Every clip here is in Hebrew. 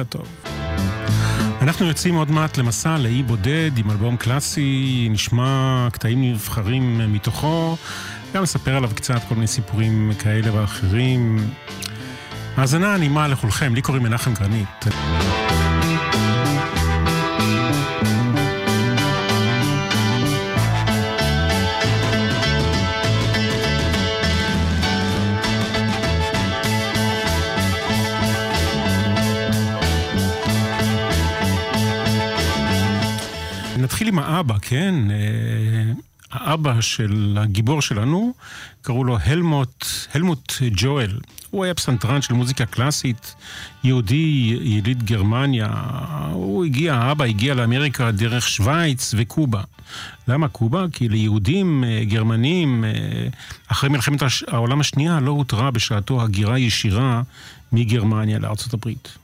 לילה טוב. אנחנו יוצאים עוד מעט למסע לאי בודד עם אלבום קלאסי, נשמע קטעים נבחרים מתוכו, גם נספר עליו קצת כל מיני סיפורים כאלה ואחרים. האזנה נעימה לכולכם, לי קוראים מנחם גרנית. האבא, כן? אה, האבא של הגיבור שלנו, קראו לו הלמוט, הלמוט ג'ואל. הוא היה פסנתרן של מוזיקה קלאסית, יהודי, יליד גרמניה. הוא הגיע, האבא הגיע לאמריקה דרך שווייץ וקובה. למה קובה? כי ליהודים אה, גרמנים, אה, אחרי מלחמת העולם השנייה, לא הותרה בשעתו הגירה ישירה מגרמניה לארצות הברית.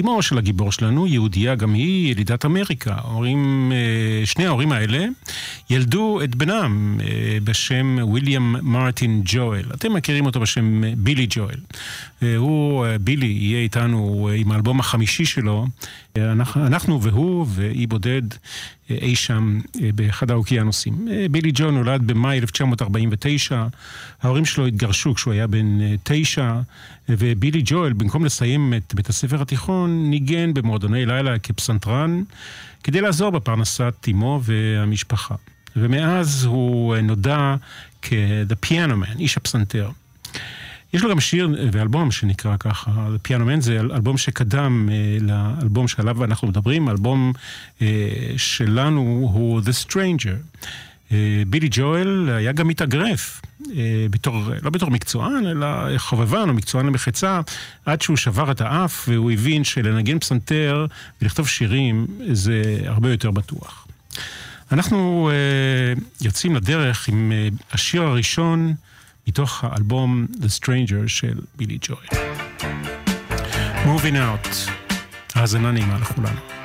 אמו של הגיבור שלנו, יהודייה גם היא, ילידת אמריקה. ההורים, אה, שני ההורים האלה ילדו את בנם אה, בשם ויליאם מרטין ג'ואל. אתם מכירים אותו בשם אה, בילי ג'ואל. הוא, בילי, יהיה איתנו עם האלבום החמישי שלו. אנחנו, והוא ואי בודד אי שם באחד האוקיינוסים. בילי ג'ו נולד במאי 1949, ההורים שלו התגרשו כשהוא היה בן תשע, ובילי ג'ואל, במקום לסיים את בית הספר התיכון, ניגן במועדוני לילה כפסנתרן, כדי לעזור בפרנסת אמו והמשפחה. ומאז הוא נודע כ-The Piano Man, איש הפסנתר. יש לו גם שיר ואלבום שנקרא ככה, Man זה אלבום שקדם אה, לאלבום שעליו אנחנו מדברים, אלבום אה, שלנו הוא The Stranger. אה, בילי ג'ואל היה גם מתאגרף, בתור, לא בתור מקצוען, אלא חובבן או מקצוען למחצה, עד שהוא שבר את האף והוא הבין שלנגן פסנתר ולכתוב שירים זה הרבה יותר בטוח. אנחנו יוצאים לדרך עם השיר הראשון מתוך האלבום The Stranger של בילי ג'ואל. Moving Out, האזנה נעימה לכולנו.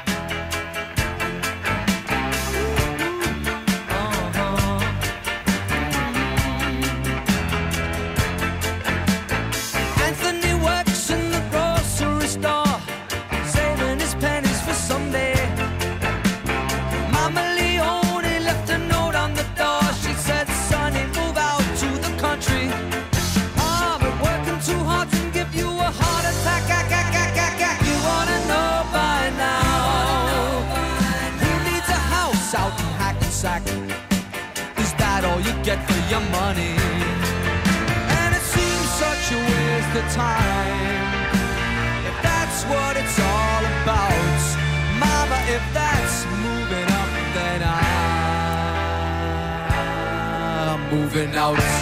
the time. If that's what it's all about, Mama, if that's moving up, then I'm moving out.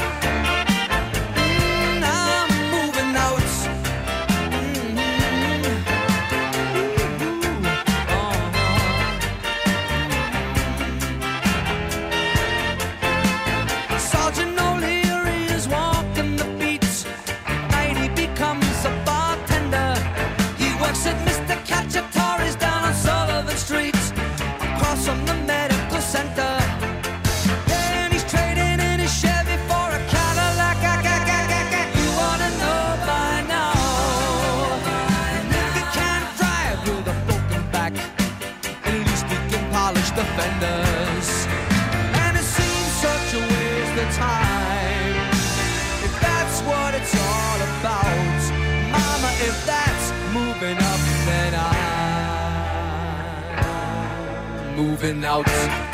moving out.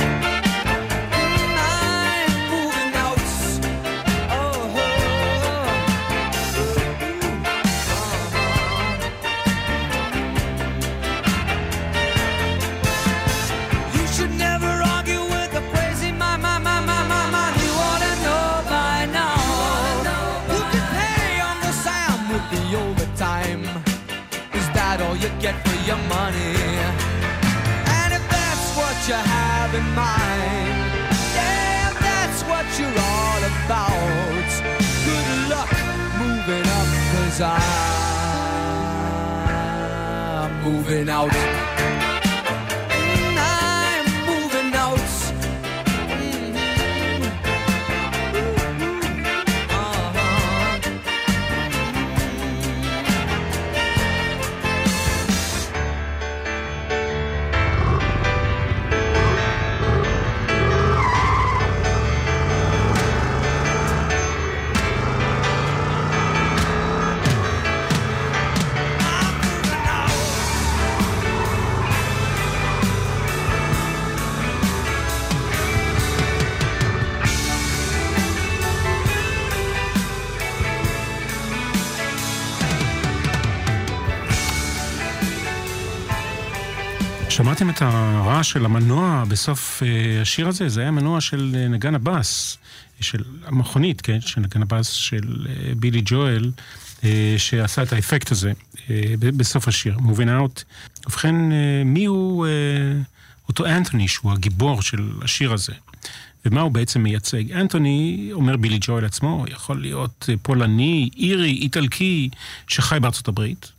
Cause I'm moving out. הרעש של המנוע בסוף אה, השיר הזה? זה היה מנוע של אה, נגן הבאס, של המכונית, כן? של נגן הבאס של אה, בילי ג'ואל, שעשה את האפקט הזה בסוף השיר, Moving Out. ובכן, מי הוא אותו אנתוני, שהוא הגיבור של השיר הזה? ומה הוא בעצם מייצג? אנתוני, אומר בילי ג'ואל עצמו, יכול להיות פולני, אירי, איטלקי, שחי בארצות הברית.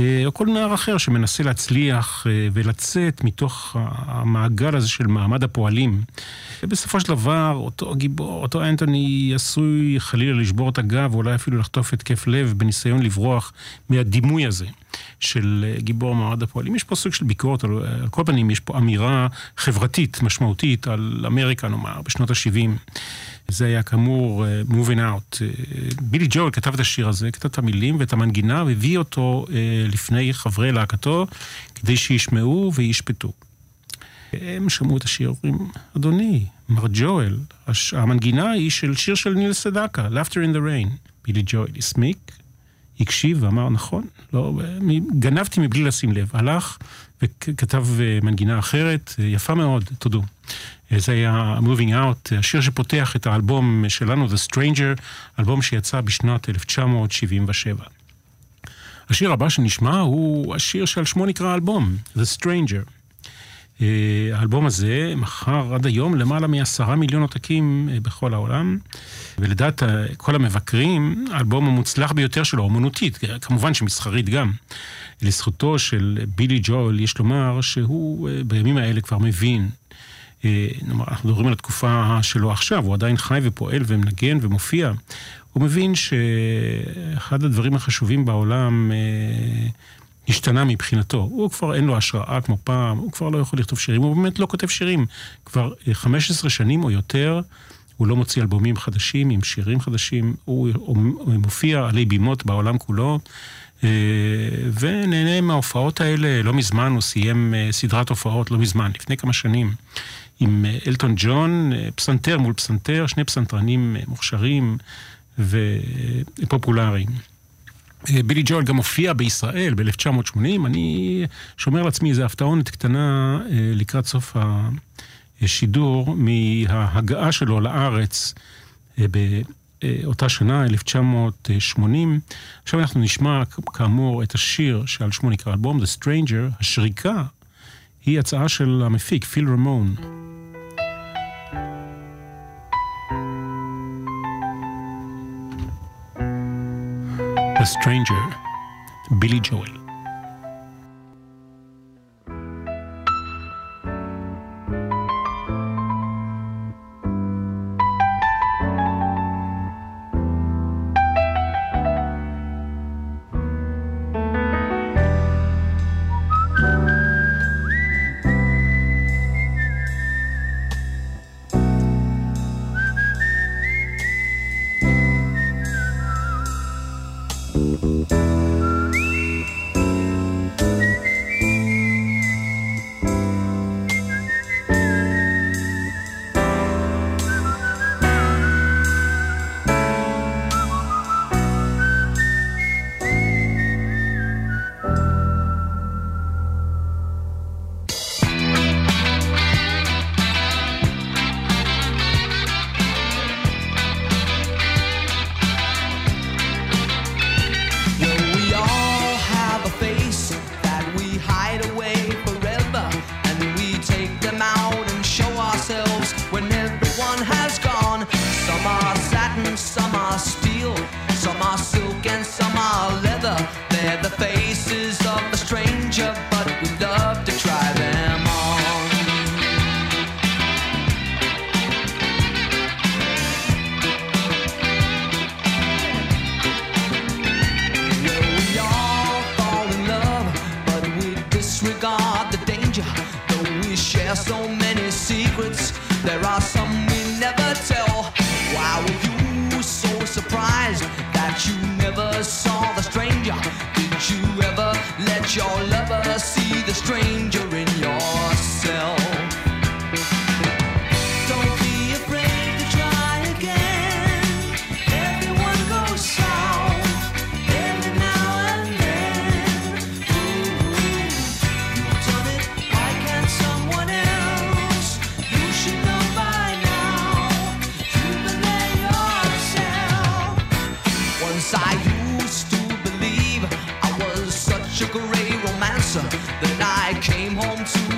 אה, או כל נער אחר שמנסה להצליח אה, ולצאת מתוך המעגל הזה של מעמד הפועלים. ובסופו של דבר, אותו גיבור, אותו אנטוני עשוי חלילה לשבור את הגב, ואולי אפילו לחטוף התקף לב בניסיון לברוח מהדימוי הזה של אה, גיבור מעמד הפועלים. יש פה סוג של ביקורת, על, על כל פנים יש פה אמירה חברתית משמעותית על אמריקה, נאמר, בשנות ה-70. זה היה כאמור uh, Moving Out. Uh, בילי ג'ול כתב את השיר הזה, כתב את המילים ואת המנגינה, והביא אותו uh, לפני חברי להקתו, כדי שישמעו וישפטו. הם שמעו את השיר, אומרים, אדוני, מר ג'ואל, הש... המנגינה היא של שיר של ניל סדקה, Laughter in the Rain. בילי ג'ואל הסמיק, הקשיב ואמר, נכון, לא, גנבתי מבלי לשים לב. הלך וכתב מנגינה אחרת, יפה מאוד, תודו. זה היה Moving Out, השיר שפותח את האלבום שלנו, The Stranger, אלבום שיצא בשנת 1977. השיר הבא שנשמע הוא השיר שעל שמו נקרא האלבום, The Stranger. אה, האלבום הזה מכר עד היום למעלה מעשרה מיליון עותקים אה, בכל העולם, ולדעת כל המבקרים, האלבום המוצלח ביותר שלו, אומנותית, כמובן שמסחרית גם. לזכותו של בילי ג'ול יש לומר שהוא אה, בימים האלה כבר מבין אה, נאמר, אנחנו מדברים על התקופה שלו עכשיו, הוא עדיין חי ופועל ומנגן ומופיע. הוא מבין שאחד הדברים החשובים בעולם אה, השתנה מבחינתו. הוא כבר אין לו השראה כמו פעם, הוא כבר לא יכול לכתוב שירים, הוא באמת לא כותב שירים. כבר 15 אה, שנים או יותר, הוא לא מוציא אלבומים חדשים עם שירים חדשים, הוא, הוא, הוא מופיע עלי בימות בעולם כולו. ונהנה מההופעות האלה. לא מזמן הוא סיים סדרת הופעות, לא מזמן, לפני כמה שנים. עם אה, אלטון ג'ון, אה, פסנתר מול פסנתר, שני פסנתרנים אה, מוכשרים ופופולריים. בילי ג'ול גם הופיע בישראל ב-1980, אני שומר לעצמי איזו הפתעונת קטנה לקראת סוף השידור מההגעה שלו לארץ באותה שנה, 1980. עכשיו אנחנו נשמע כאמור את השיר שעל שמו נקרא אלבום, The Stranger, השריקה היא הצעה של המפיק, פיל רמון. A Stranger, Billy Joel. Home to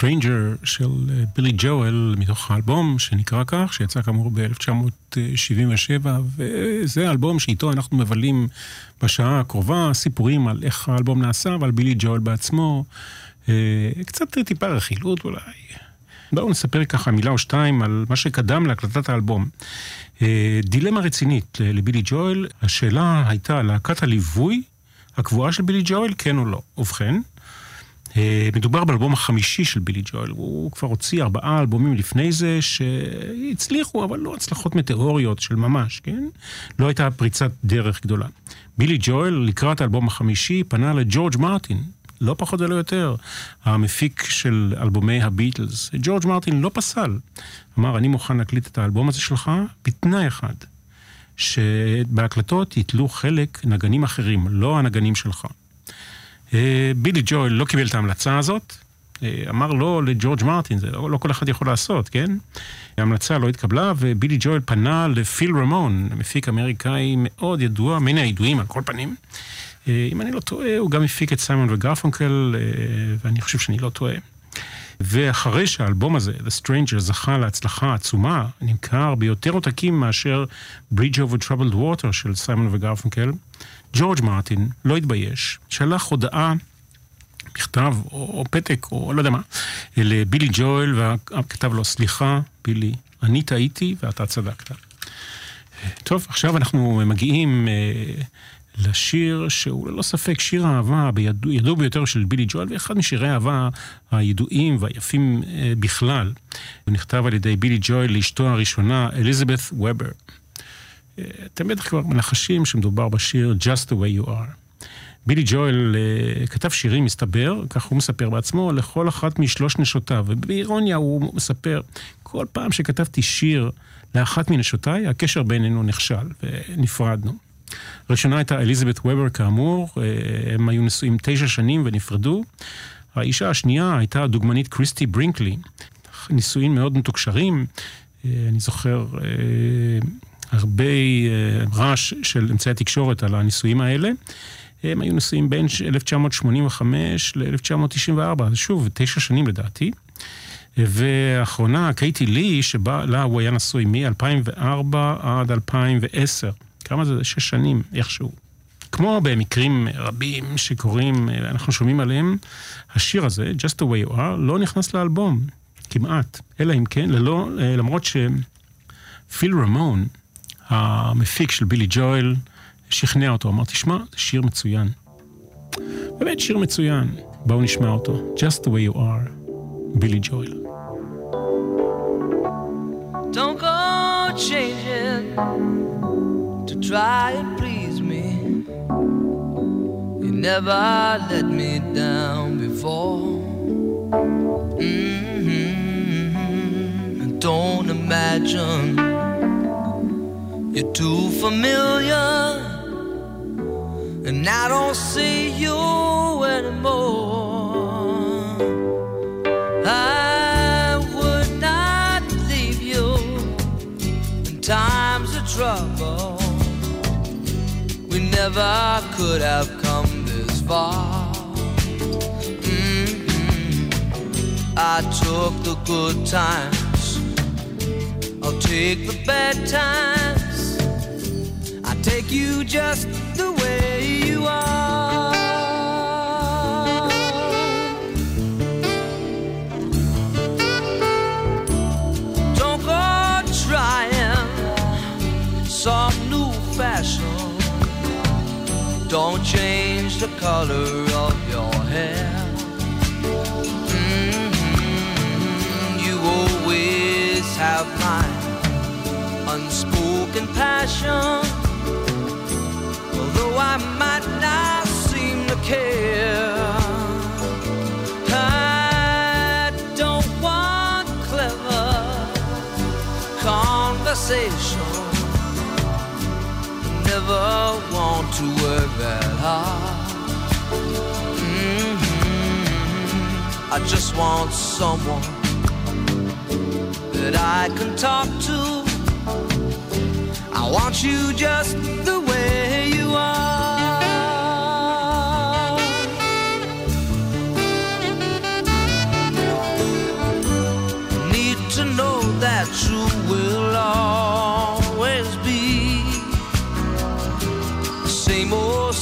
ה Stranger של אה, בילי ג'ואל מתוך האלבום שנקרא כך, שיצא כאמור ב-1977, וזה האלבום שאיתו אנחנו מבלים בשעה הקרובה, סיפורים על איך האלבום נעשה ועל בילי ג'ואל בעצמו, אה, קצת טיפה רכילות אולי. בואו נספר ככה מילה או שתיים על מה שקדם להקלטת האלבום. אה, דילמה רצינית לבילי ג'ואל, השאלה הייתה להקת הליווי הקבועה של בילי ג'ואל, כן או לא. ובכן, אה, מדובר באלבום החמישי של בילי ג'ואל, הוא כבר הוציא ארבעה אלבומים לפני זה שהצליחו, אבל לא הצלחות מטאוריות של ממש, כן? לא הייתה פריצת דרך גדולה. בילי ג'ואל, לקראת האלבום החמישי, פנה לג'ורג' מרטין, לא פחות ולא יותר, המפיק של אלבומי הביטלס. ג'ורג' מרטין לא פסל. אמר, אני מוכן להקליט את האלבום הזה שלך בתנאי אחד, שבהקלטות יתלו חלק נגנים אחרים, לא הנגנים שלך. אה, בילי ג'ואל לא קיבל את ההמלצה הזאת, אה, אמר לא לג'ורג' מרטין, זה לא, לא כל אחד יכול לעשות, כן? ההמלצה לא התקבלה, ובילי ג'ואל פנה לפיל רמון, מפיק אמריקאי מאוד ידוע, מן הידועים על כל פנים. אה, אם אני לא טועה, הוא גם הפיק את סיימון וגרפונקל, ואני חושב שאני לא טועה. ואחרי שהאלבום הזה, The Stranger, זכה להצלחה עצומה, נמכר ביותר עותקים מאשר Bridge over Troubled Water של סיימון וגרפונקל, ג'ורג' מרטין לא התבייש, שלח הודעה, מכתב או, או פתק או לא יודע מה, לבילי ג'ואל, וכתב לו, סליחה, בילי, אני טעיתי ואתה צדקת. טוב, עכשיו אנחנו מגיעים אה, לשיר שהוא ללא ספק שיר האהבה בידוע, ידוע ביותר של בילי ג'ואל, ואחד משירי האהבה הידועים והיפים אה, בכלל. הוא נכתב על ידי בילי ג'ואל לאשתו הראשונה, אליזבת וובר. אה, אתם בטח כבר מנחשים שמדובר בשיר Just the way you are. בילי ג'ואל uh, כתב שירים, מסתבר, כך הוא מספר בעצמו, לכל אחת משלוש נשותיו. ובאירוניה הוא מספר, כל פעם שכתבתי שיר לאחת מנשותיי, הקשר בינינו נכשל ונפרדנו. הראשונה הייתה אליזבת וובר כאמור, uh, הם היו נשואים תשע שנים ונפרדו. האישה השנייה הייתה הדוגמנית קריסטי ברינקלי. נישואים מאוד מתוקשרים, uh, אני זוכר... Uh, הרבה רעש של אמצעי התקשורת על הניסויים האלה. הם היו נשואים בין 1985 ל-1994, שוב, תשע שנים לדעתי. ואחרונה, קייטי לי, שבה לה הוא היה נשוי מ-2004 עד 2010. כמה זה? שש שנים, איכשהו. כמו במקרים רבים שקורים, אנחנו שומעים עליהם, השיר הזה, Just the way you are, לא נכנס לאלבום, כמעט. אלא אם כן, ללא, למרות שפיל רמון, המפיק של בילי ג'ויל, שכנע אותו, אמר, תשמע, זה שיר מצוין. באמת שיר מצוין. בואו נשמע אותו. Just the way you are, בילי ג'ויל. Don't go changing to try and please me. You never let me down before. Mm-hmm. And Don't imagine you're too familiar. And I don't see you anymore. I would not leave you in times of trouble. We never could have come this far. Mhm. I took the good times, I'll take the bad times. Take you just the way you are. Don't go trying some new fashion. Don't change the color of your hair. Mhm, You always have my unspoken passion. I might not seem to care. I don't want clever conversation. Never want to work that hard. Mhm. I just want someone that I can talk to. I want you just the way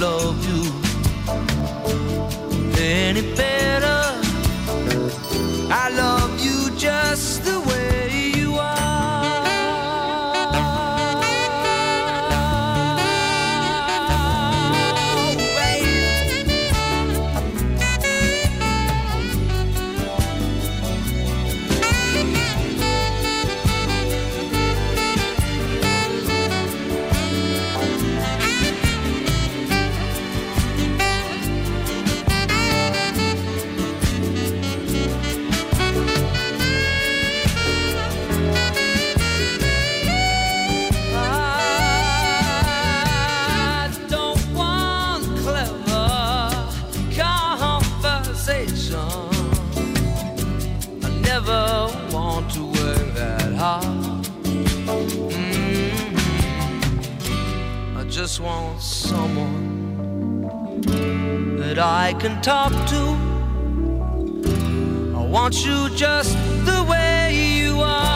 Love you any better. That I can talk to. I want you just the way you are.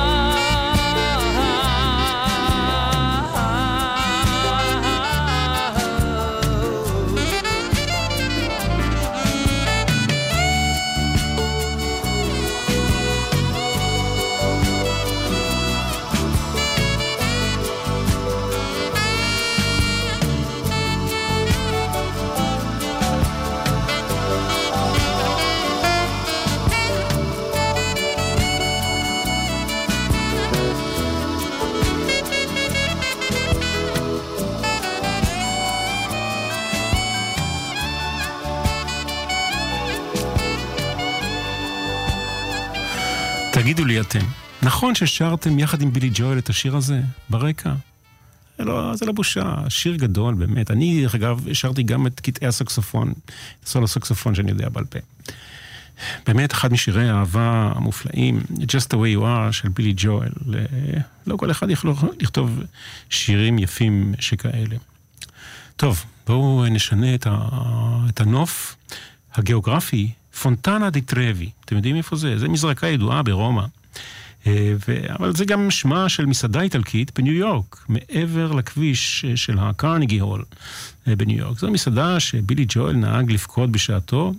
אתם, נכון ששרתם יחד עם בילי ג'ואל את השיר הזה, ברקע? לא, זה לא בושה, שיר גדול באמת. אני, דרך אגב, שרתי גם את קטעי הסקסופון, סולו סקסופון שאני יודע בעל פה. באמת, אחד משירי האהבה המופלאים, Just the way you are של בילי ג'ואל. לא כל אחד יכול לכתוב שירים יפים שכאלה. טוב, בואו נשנה את, ה, את הנוף הגיאוגרפי, פונטנה די טרבי. אתם יודעים איפה זה? זה מזרקה ידועה ברומא. אה, ו... אבל זה גם שמה של מסעדה איטלקית בניו יורק, מעבר לכביש אה, של הקרניגי הול אה, בניו יורק. זו מסעדה שבילי ג'ואל נהג לפקוד בשעתו,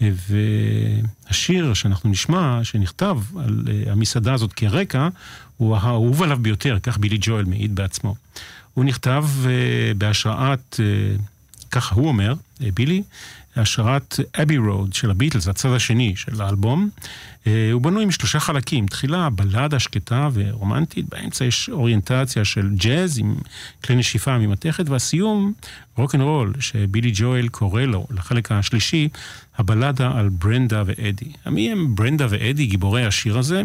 והשיר שאנחנו נשמע, שנכתב על המסעדה הזאת כרקע, הוא האהוב עליו ביותר, כך בילי ג'ואל מעיד בעצמו. הוא נכתב בהשראת, ככה הוא אומר, בילי, השראת אבי רוד של הביטלס, הצד השני של האלבום. אה, הוא בנוי משלושה חלקים. תחילה בלדה שקטה ורומנטית, באמצע יש אוריינטציה של ג'אז עם כלי נשיפה ממתכת, והסיום רוקנרול, שבילי ג'ואל קורא לו, לחלק השלישי, הבלדה על ברנדה ואדי. מי הם ברנדה ואדי, גיבורי השיר הזה?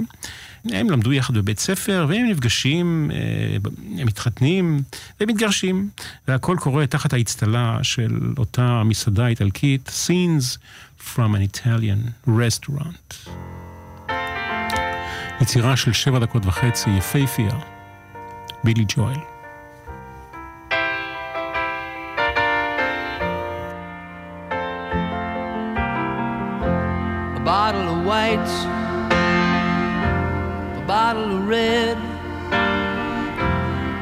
הם למדו יחד בבית ספר, והם נפגשים, אה, הם מתחתנים ומתגרשים. והכל קורה תחת האצטלה של אותה מסעדה איטלקית, Scenes from an Italian Restaurant. יצירה של שבע דקות וחצי, יפייפייה, בילי ג'ואל. Bottle of white, a bottle of red,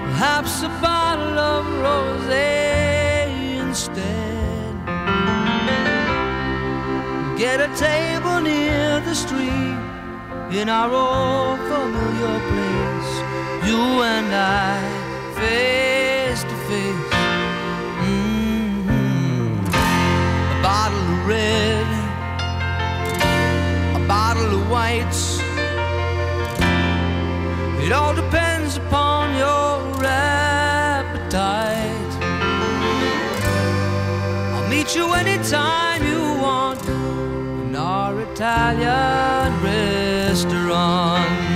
perhaps a bottle of rosé instead. Get a table near the street in our old familiar place, you and I, face to face. Mm-hmm. A bottle of red, a bottle of whites. It all depends upon your appetite. I'll meet you anytime you want in our Italian restaurant.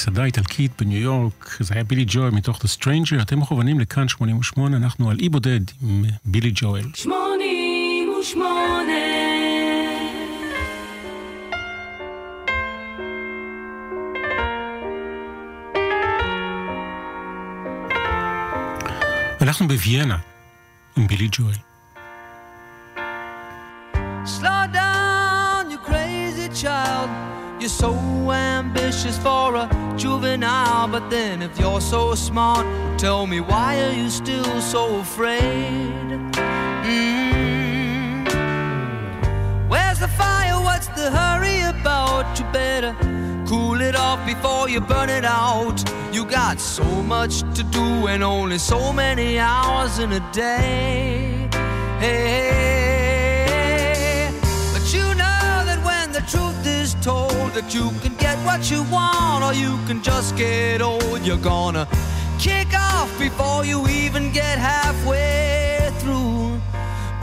במסעדה איטלקית בניו יורק, זה היה בילי ג'ואל מתוך The Stranger, אתם מכוונים לכאן 88, אנחנו על אי בודד עם בילי ג'ואל. 88 אנחנו בוויאנה עם בילי ג'ואל. You're so ambitious for a juvenile, but then if you're so smart, tell me why are you still so afraid? Mm. Where's the fire? What's the hurry about? You better cool it off before you burn it out. You got so much to do and only so many hours in a day. Hey, hey, hey. but you know that when the truth told that you can get what you want or you can just get old. You're gonna kick off before you even get halfway through.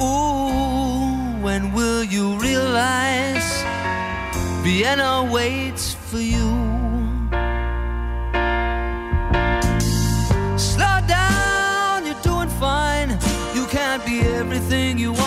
Ooh, when will you realize Vienna waits for you? Slow down, you're doing fine. You can't be everything you want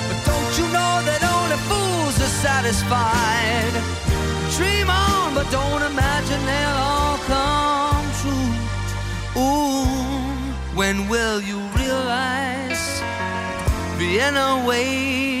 satisfied? Dream on, but don't imagine they'll all come true. Ooh, when will you realize Vienna waits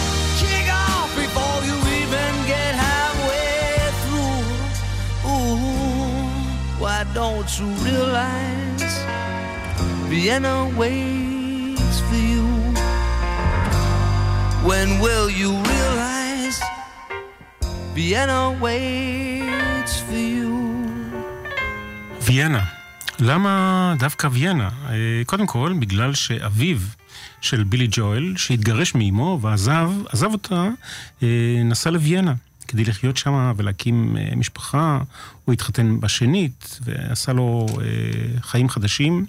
don't you realize Vienna waits for you? When will you realize Vienna waits for you? ויאנה. למה דווקא ויאנה? קודם כל, בגלל שאביו של בילי ג'ואל, שהתגרש מאימו ועזב, עזב אותה, אה, נסע לוויאנה. כדי לחיות שם ולהקים אה, משפחה, הוא התחתן בשנית ועשה לו אה, חיים חדשים,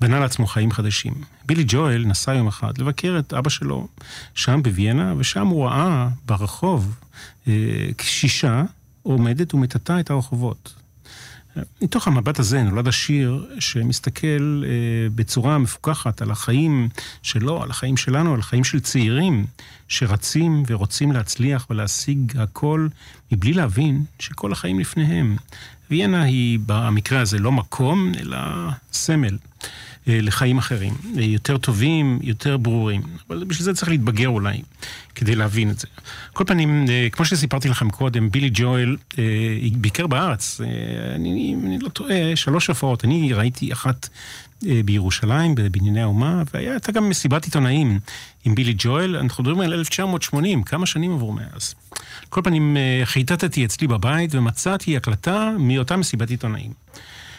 בנה לעצמו חיים חדשים. בילי ג'ואל נסע יום אחד לבקר את אבא שלו שם בוויאנה, ושם הוא ראה ברחוב אה, קשישה עומדת ומטאטאה את הרחובות. מתוך המבט הזה נולד השיר שמסתכל אה, בצורה מפוקחת על החיים שלו, על החיים שלנו, על החיים של צעירים שרצים ורוצים להצליח ולהשיג הכל מבלי להבין שכל החיים לפניהם. ויאנה היא במקרה הזה לא מקום, אלא סמל. אה, לחיים אחרים, אה, יותר טובים, יותר ברורים. אבל בשביל זה צריך להתבגר אולי, כדי להבין את זה. כל פנים, אה, כמו שסיפרתי לכם קודם, בילי ג'ואל ביקר בארץ, אני, אני לא טועה, שלוש הופעות. אני ראיתי אחת בירושלים, בבנייני האומה, והייתה גם מסיבת עיתונאים עם בילי ג'ואל. אנחנו מדברים על 1980, כמה שנים עברו מאז. כל פנים, חיטטתי אצלי בבית ומצאתי הקלטה מאותה מסיבת עיתונאים.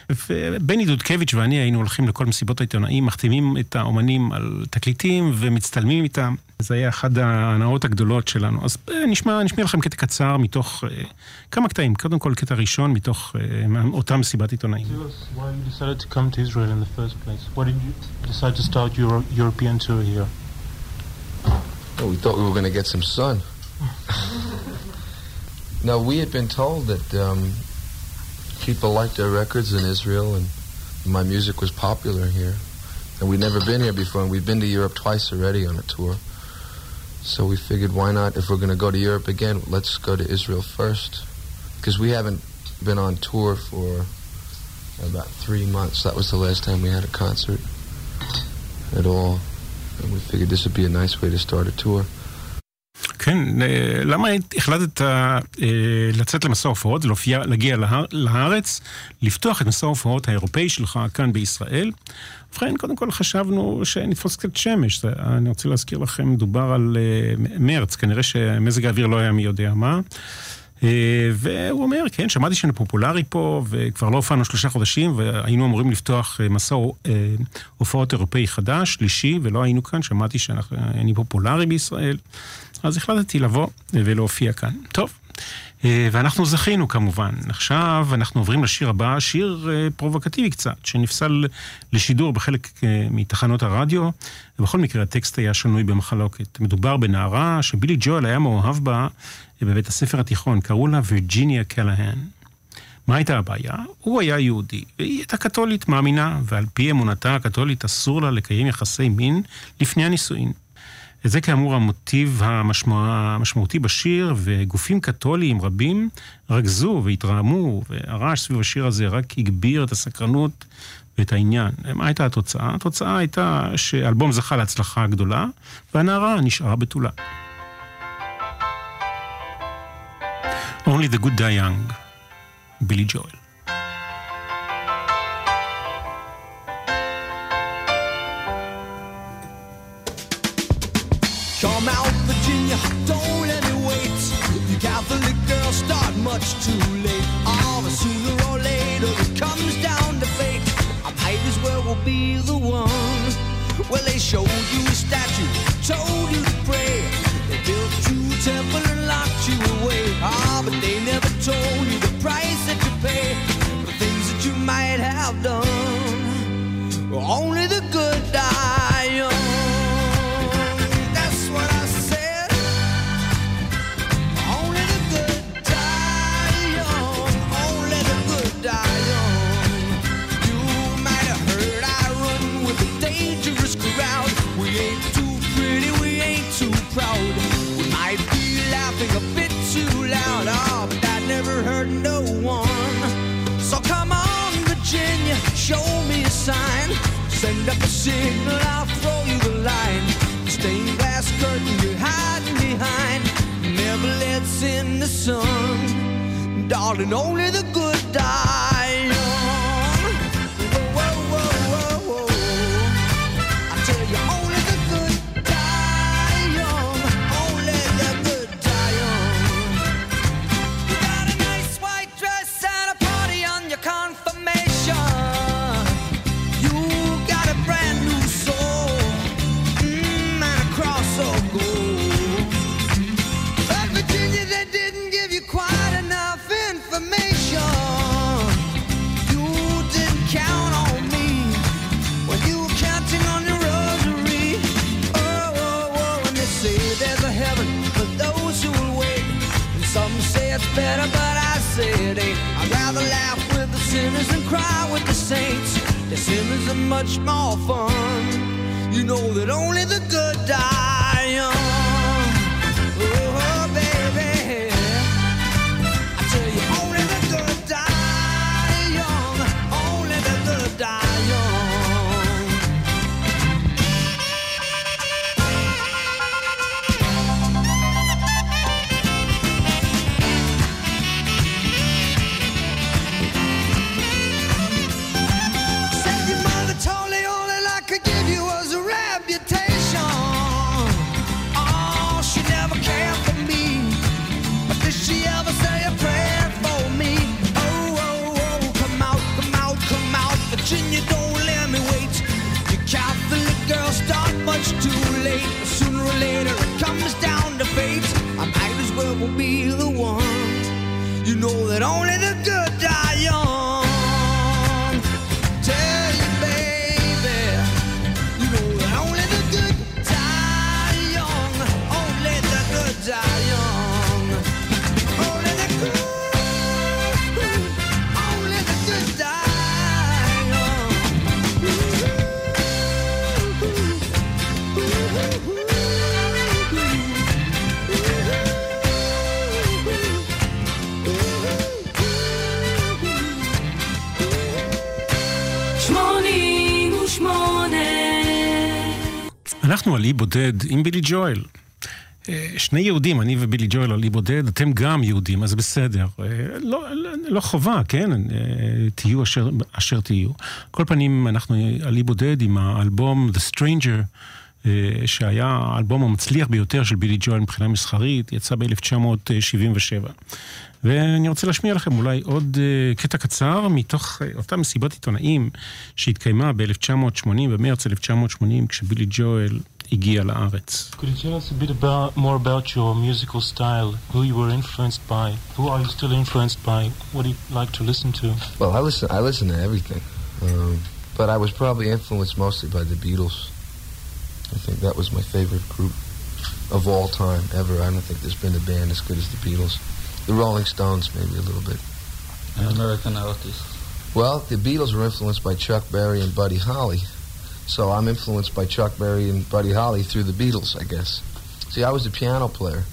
ובני דודקביץ' ואני היינו הולכים לכל מסיבות העיתונאים, מחתימים את האומנים על תקליטים ומצטלמים איתם. זה היה אחת ההנאות הגדולות שלנו. אז אה, נשמע, נשמיע לכם קטע קצר מתוך אה, כמה קטעים. קודם כל, קטע ראשון מתוך אה, אותה מסיבת עיתונאים. Oh, we thought we were going to get some sun. no, we had been told that um, people liked our records in Israel and my music was popular here. And we'd never been here before, and we'd been to Europe twice already on a tour. So we figured, why not? If we're going to go to Europe again, let's go to Israel first. Because we haven't been on tour for about three months. That was the last time we had a concert at all. And we figured this would be a nice way to start a tour. כן, אה, למה החלטת אה, לצאת למסע הופעות, להופיע, להגיע לארץ, לפתוח את מסע ההופעות האירופאי שלך כאן בישראל? ובכן, קודם כל חשבנו שנתפוס קצת שמש. אני רוצה להזכיר לכם, מדובר על אה, מרץ, כנראה שמזג האוויר לא היה מי יודע מה. אה, והוא אומר, כן, שמעתי שאני פופולרי פה, וכבר לא הופענו שלושה חודשים, והיינו אמורים לפתוח אה, מסע אה, הופעות אירופאי חדש, שלישי, ולא היינו כאן, שמעתי שאני פופולרי בישראל. אז החלטתי לבוא ולהופיע כאן. טוב, אה, ואנחנו זכינו כמובן. עכשיו אנחנו עוברים לשיר הבא, שיר אה, פרובוקטיבי קצת, שנפסל לשידור בחלק אה, מתחנות הרדיו, ובכל מקרה הטקסט היה שנוי במחלוקת. מדובר בנערה שבילי ג'ואל היה מאוהב בה בבית הספר התיכון, קראו לה וירג'יניה קלהן. מה הייתה הבעיה? הוא היה יהודי, והיא הייתה קתולית מאמינה, ועל פי אמונתה הקתולית אסור לה לקיים יחסי מין לפני הנישואין. וזה כאמור המוטיב המשמע, המשמעותי בשיר, וגופים קתוליים רבים רגזו והתרעמו, והרעש סביב השיר הזה רק הגביר את הסקרנות ואת העניין. מה הייתה התוצאה? התוצאה הייתה שאלבום זכה להצלחה גדולה, והנערה נשארה בתולה. Only the Good Die Young, בילי ג'ואל. אנחנו על אי בודד עם בילי ג'ואל. אה, שני יהודים, אני ובילי ג'ואל על אי בודד, אתם גם יהודים, אז בסדר. אה, לא, לא לא חובה, כן? אה, תהיו אשר, אשר תהיו. כל פנים, אנחנו על אי בודד עם האלבום The Stranger, שהיה האלבום המצליח ביותר של בילי ג'ואל מבחינה מסחרית, יצא ב-1977. ואני רוצה להשמיע לכם אולי עוד קטע קצר מתוך אותה מסיבת עיתונאים שהתקיימה ב-1980, במרץ 1980, כשבילי ג'ואל הגיע לארץ. Could you tell us a bit about your musical style, who you were influenced by, who are you still influenced by, what do you like to listen to? Well, I listen, I listen to everything, um, but I was probably influenced mostly by the Beatles. I think that was my favorite group of all time ever. I don't think there's been a band as good as the Beatles. The Rolling Stones, maybe a little bit. An American artist. Well, the Beatles were influenced by Chuck Berry and Buddy Holly. So I'm influenced by Chuck Berry and Buddy Holly through the Beatles, I guess. See, I was a piano player.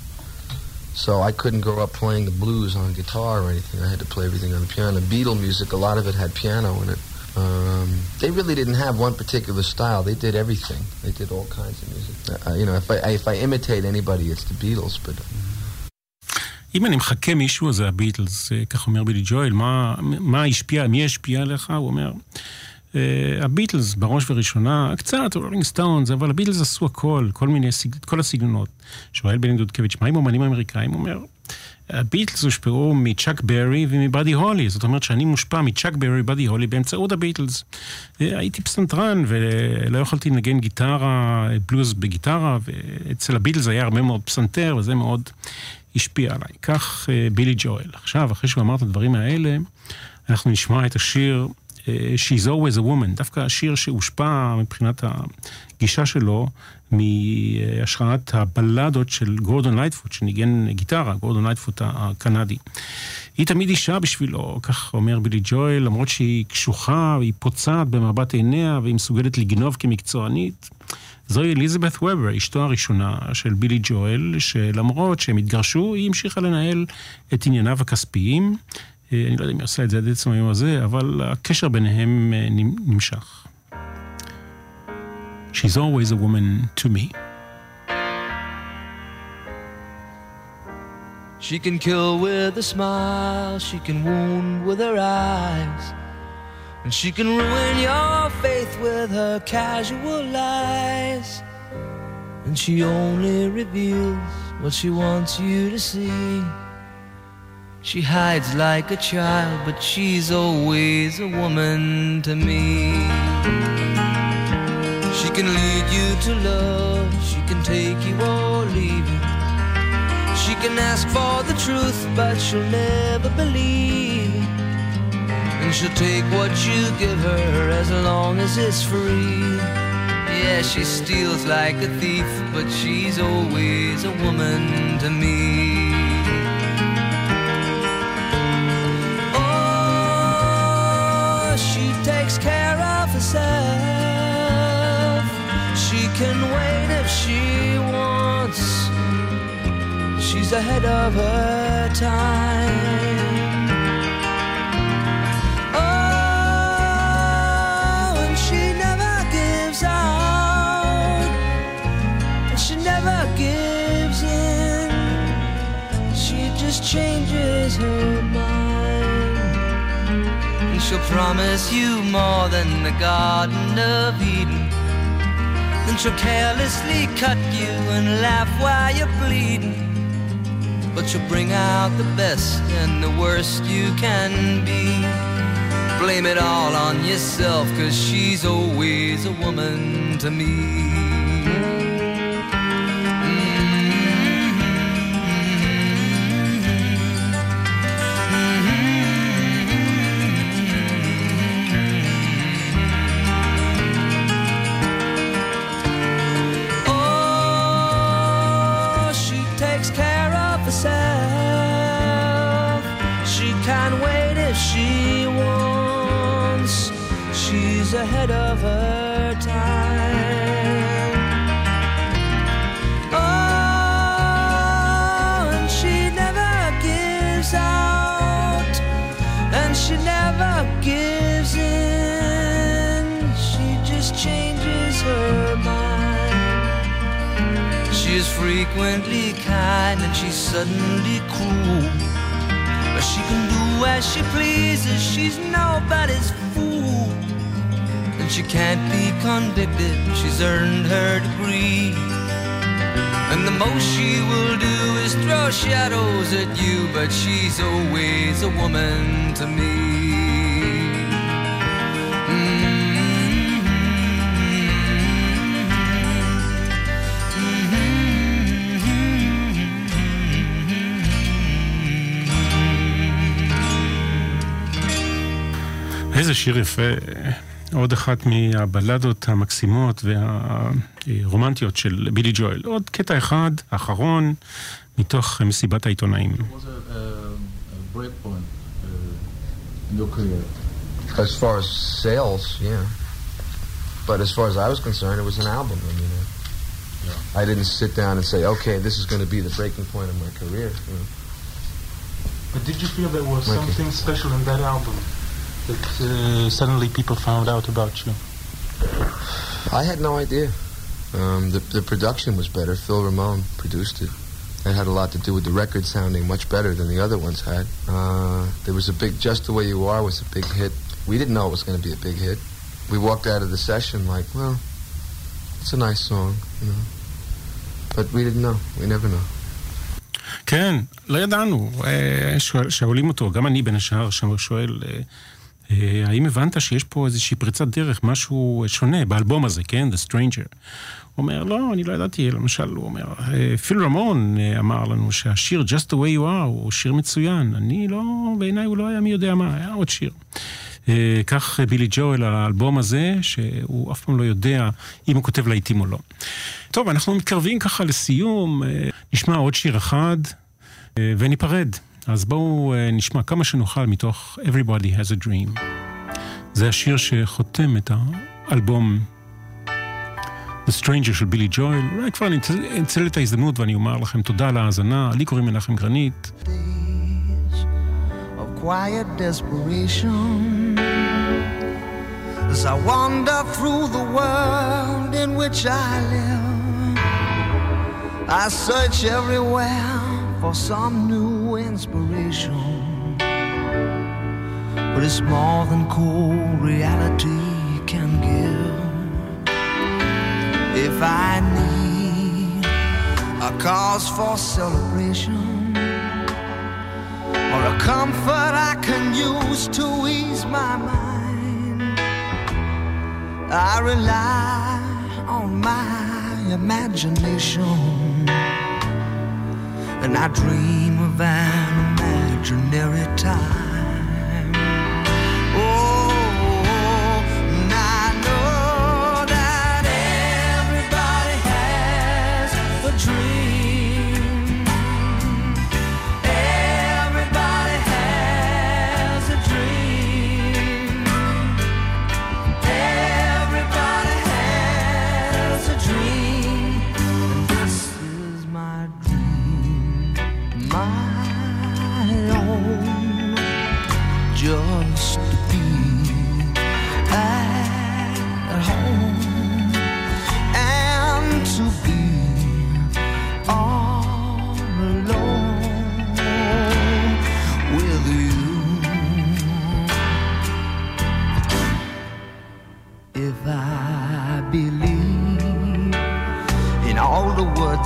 So I couldn't grow up playing the blues on guitar or anything. I had to play everything on the piano. Beatle music, a lot of it had piano in it. Um, they really didn't have one particular style. They did everything. They did all kinds of music. Uh, you know, if I, I, if I imitate anybody, it's the Beatles. But mm-hmm. אם אני מחקה מישהו, זה הביטלס, אה, כך אומר בילי ג'ואל, מה, מה השפיע, מי השפיע עליך? הוא אומר, אה, הביטלס בראש ובראשונה, קצת רולינג סטונס, אבל הביטלס עשו הכל, כל מיני, כל הסגנונות. שואל בני דודקביץ', מה עם אומנים אמריקאים? הוא אומר, הביטלס הושפעו מצ'אק ברי ומבאדי הולי, זאת אומרת שאני מושפע מצ'אק ברי ובאדי הולי באמצעות הביטלס. אה, הייתי פסנתרן ולא יכולתי לנגן גיטרה, בלוז בגיטרה, ואצל הביטלס היה הרבה מאוד פסנתר, וזה מאוד השפיע עליי. כך אה, בילי ג'ואל. עכשיו, אחרי שהוא אמר את הדברים האלה, אנחנו נשמע את השיר אה, She's Always a Woman, דווקא השיר שהושפע מבחינת הגישה שלו מהשראת הבלדות של גורדון לייטפוט, שניגן גיטרה, גורדון לייטפוט הקנדי. היא תמיד אישה בשבילו, כך אומר בילי ג'ואל, למרות שהיא קשוחה, והיא פוצעת במבט עיניה, והיא מסוגלת לגנוב כמקצוענית. זוהי אליזבת וובר, אשתו הראשונה של בילי ג'ואל, שלמרות שהם התגרשו, היא המשיכה לנהל את ענייניו הכספיים. אה, אני לא יודע אם היא עושה את זה עד עצם היום הזה, אבל הקשר ביניהם אה, נמ- נמשך. She's always a woman to me. She can kill with a smile, she can wound with her eyes, and she can ruin your faith with her casual lies. And she only reveals what she wants you to see. She hides like a child, but she's always a woman to me. She can lead you to love, she can take you or leave you. She can ask for the truth, but she'll never believe. And she'll take what you give her as long as it's free. Yeah, she steals like a thief, but she's always a woman to me. Oh, she takes care of herself. She can wait if she wants. She's ahead of her time. Changes her mind. And she'll promise you more than the Garden of Eden. Then she'll carelessly cut you and laugh while you're bleeding. But she'll bring out the best and the worst you can be. Blame it all on yourself, cause she's always a woman to me. She's ahead of her time. Oh, and she never gives out, and she never gives in. She just changes her mind. She is frequently kind and she's suddenly cruel. But she can do as she pleases, she's nobody's she can't be convicted, she's earned her degree. And the most she will do is throw shadows at you, but she's always a woman to me. איזה שיר יפה. עוד אחת מהבלדות המקסימות והרומנטיות של בילי ג'ואל. עוד קטע אחד, אחרון, מתוך מסיבת העיתונאים. uh, uh? As far as sales, yeah. But as far as I was concerned, it was an album. I mean, uh, I didn't sit down and say, okay, this is going to be the breaking point of my career. You know. But did you feel there was Mikey. something special in that album that uh, suddenly people found out about you? I had no idea. Um, the, the production was better. Phil Ramone produced it. It had a lot to do with the record sounding much better than the other ones had. Uh, there was a big, Just the Way You Are was a big hit. We didn't know it was going to be a big hit. We walked out of the session like, well, it's a nice song, you know. But we didn't know. We never know. כן, לא ידענו. אה, שואל- שואלים אותו, גם אני בין השאר שם שואל, אה, אה, האם הבנת שיש פה איזושהי פריצת דרך, משהו שונה באלבום הזה, כן? The Stranger. הוא אומר, לא, אני לא ידעתי, למשל, הוא אומר, אה, פיל רמון אה, אמר לנו שהשיר Just the way you are הוא שיר מצוין. אני לא, בעיניי הוא לא היה מי יודע מה, היה עוד שיר. אה, כך אה, בילי ג'ואל על האלבום הזה, שהוא אף פעם לא יודע אם הוא כותב להיטים או לא. טוב, אנחנו מתקרבים ככה לסיום, אה, נשמע עוד שיר אחד אה, וניפרד. אז בואו אה, נשמע כמה שנוכל מתוך Everybody has a Dream. זה השיר שחותם את האלבום The Stranger של בילי ג'ואל. אולי כבר אני אנצל- את ההזדמנות ואני אומר לכם תודה על ההאזנה. לי קוראים מנחם גרנית. quiet desperation as I wander through the world in which I live. I search everywhere for some new inspiration, but it's more than cold reality can give. If I need a cause for celebration or a comfort I can use to ease my mind. I rely on my imagination and I dream of an imaginary time.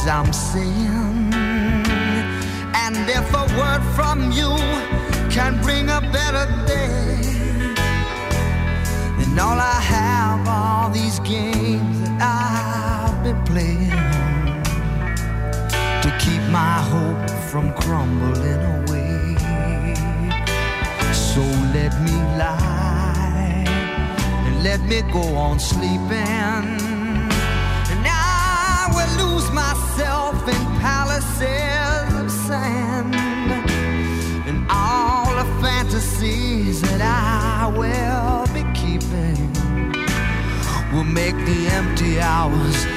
I'm saying, and if a word from you can bring a better day, then all I have are these games that I've been playing to keep my hope from crumbling away. So let me lie and let me go on sleeping. I will be keeping will make the empty hours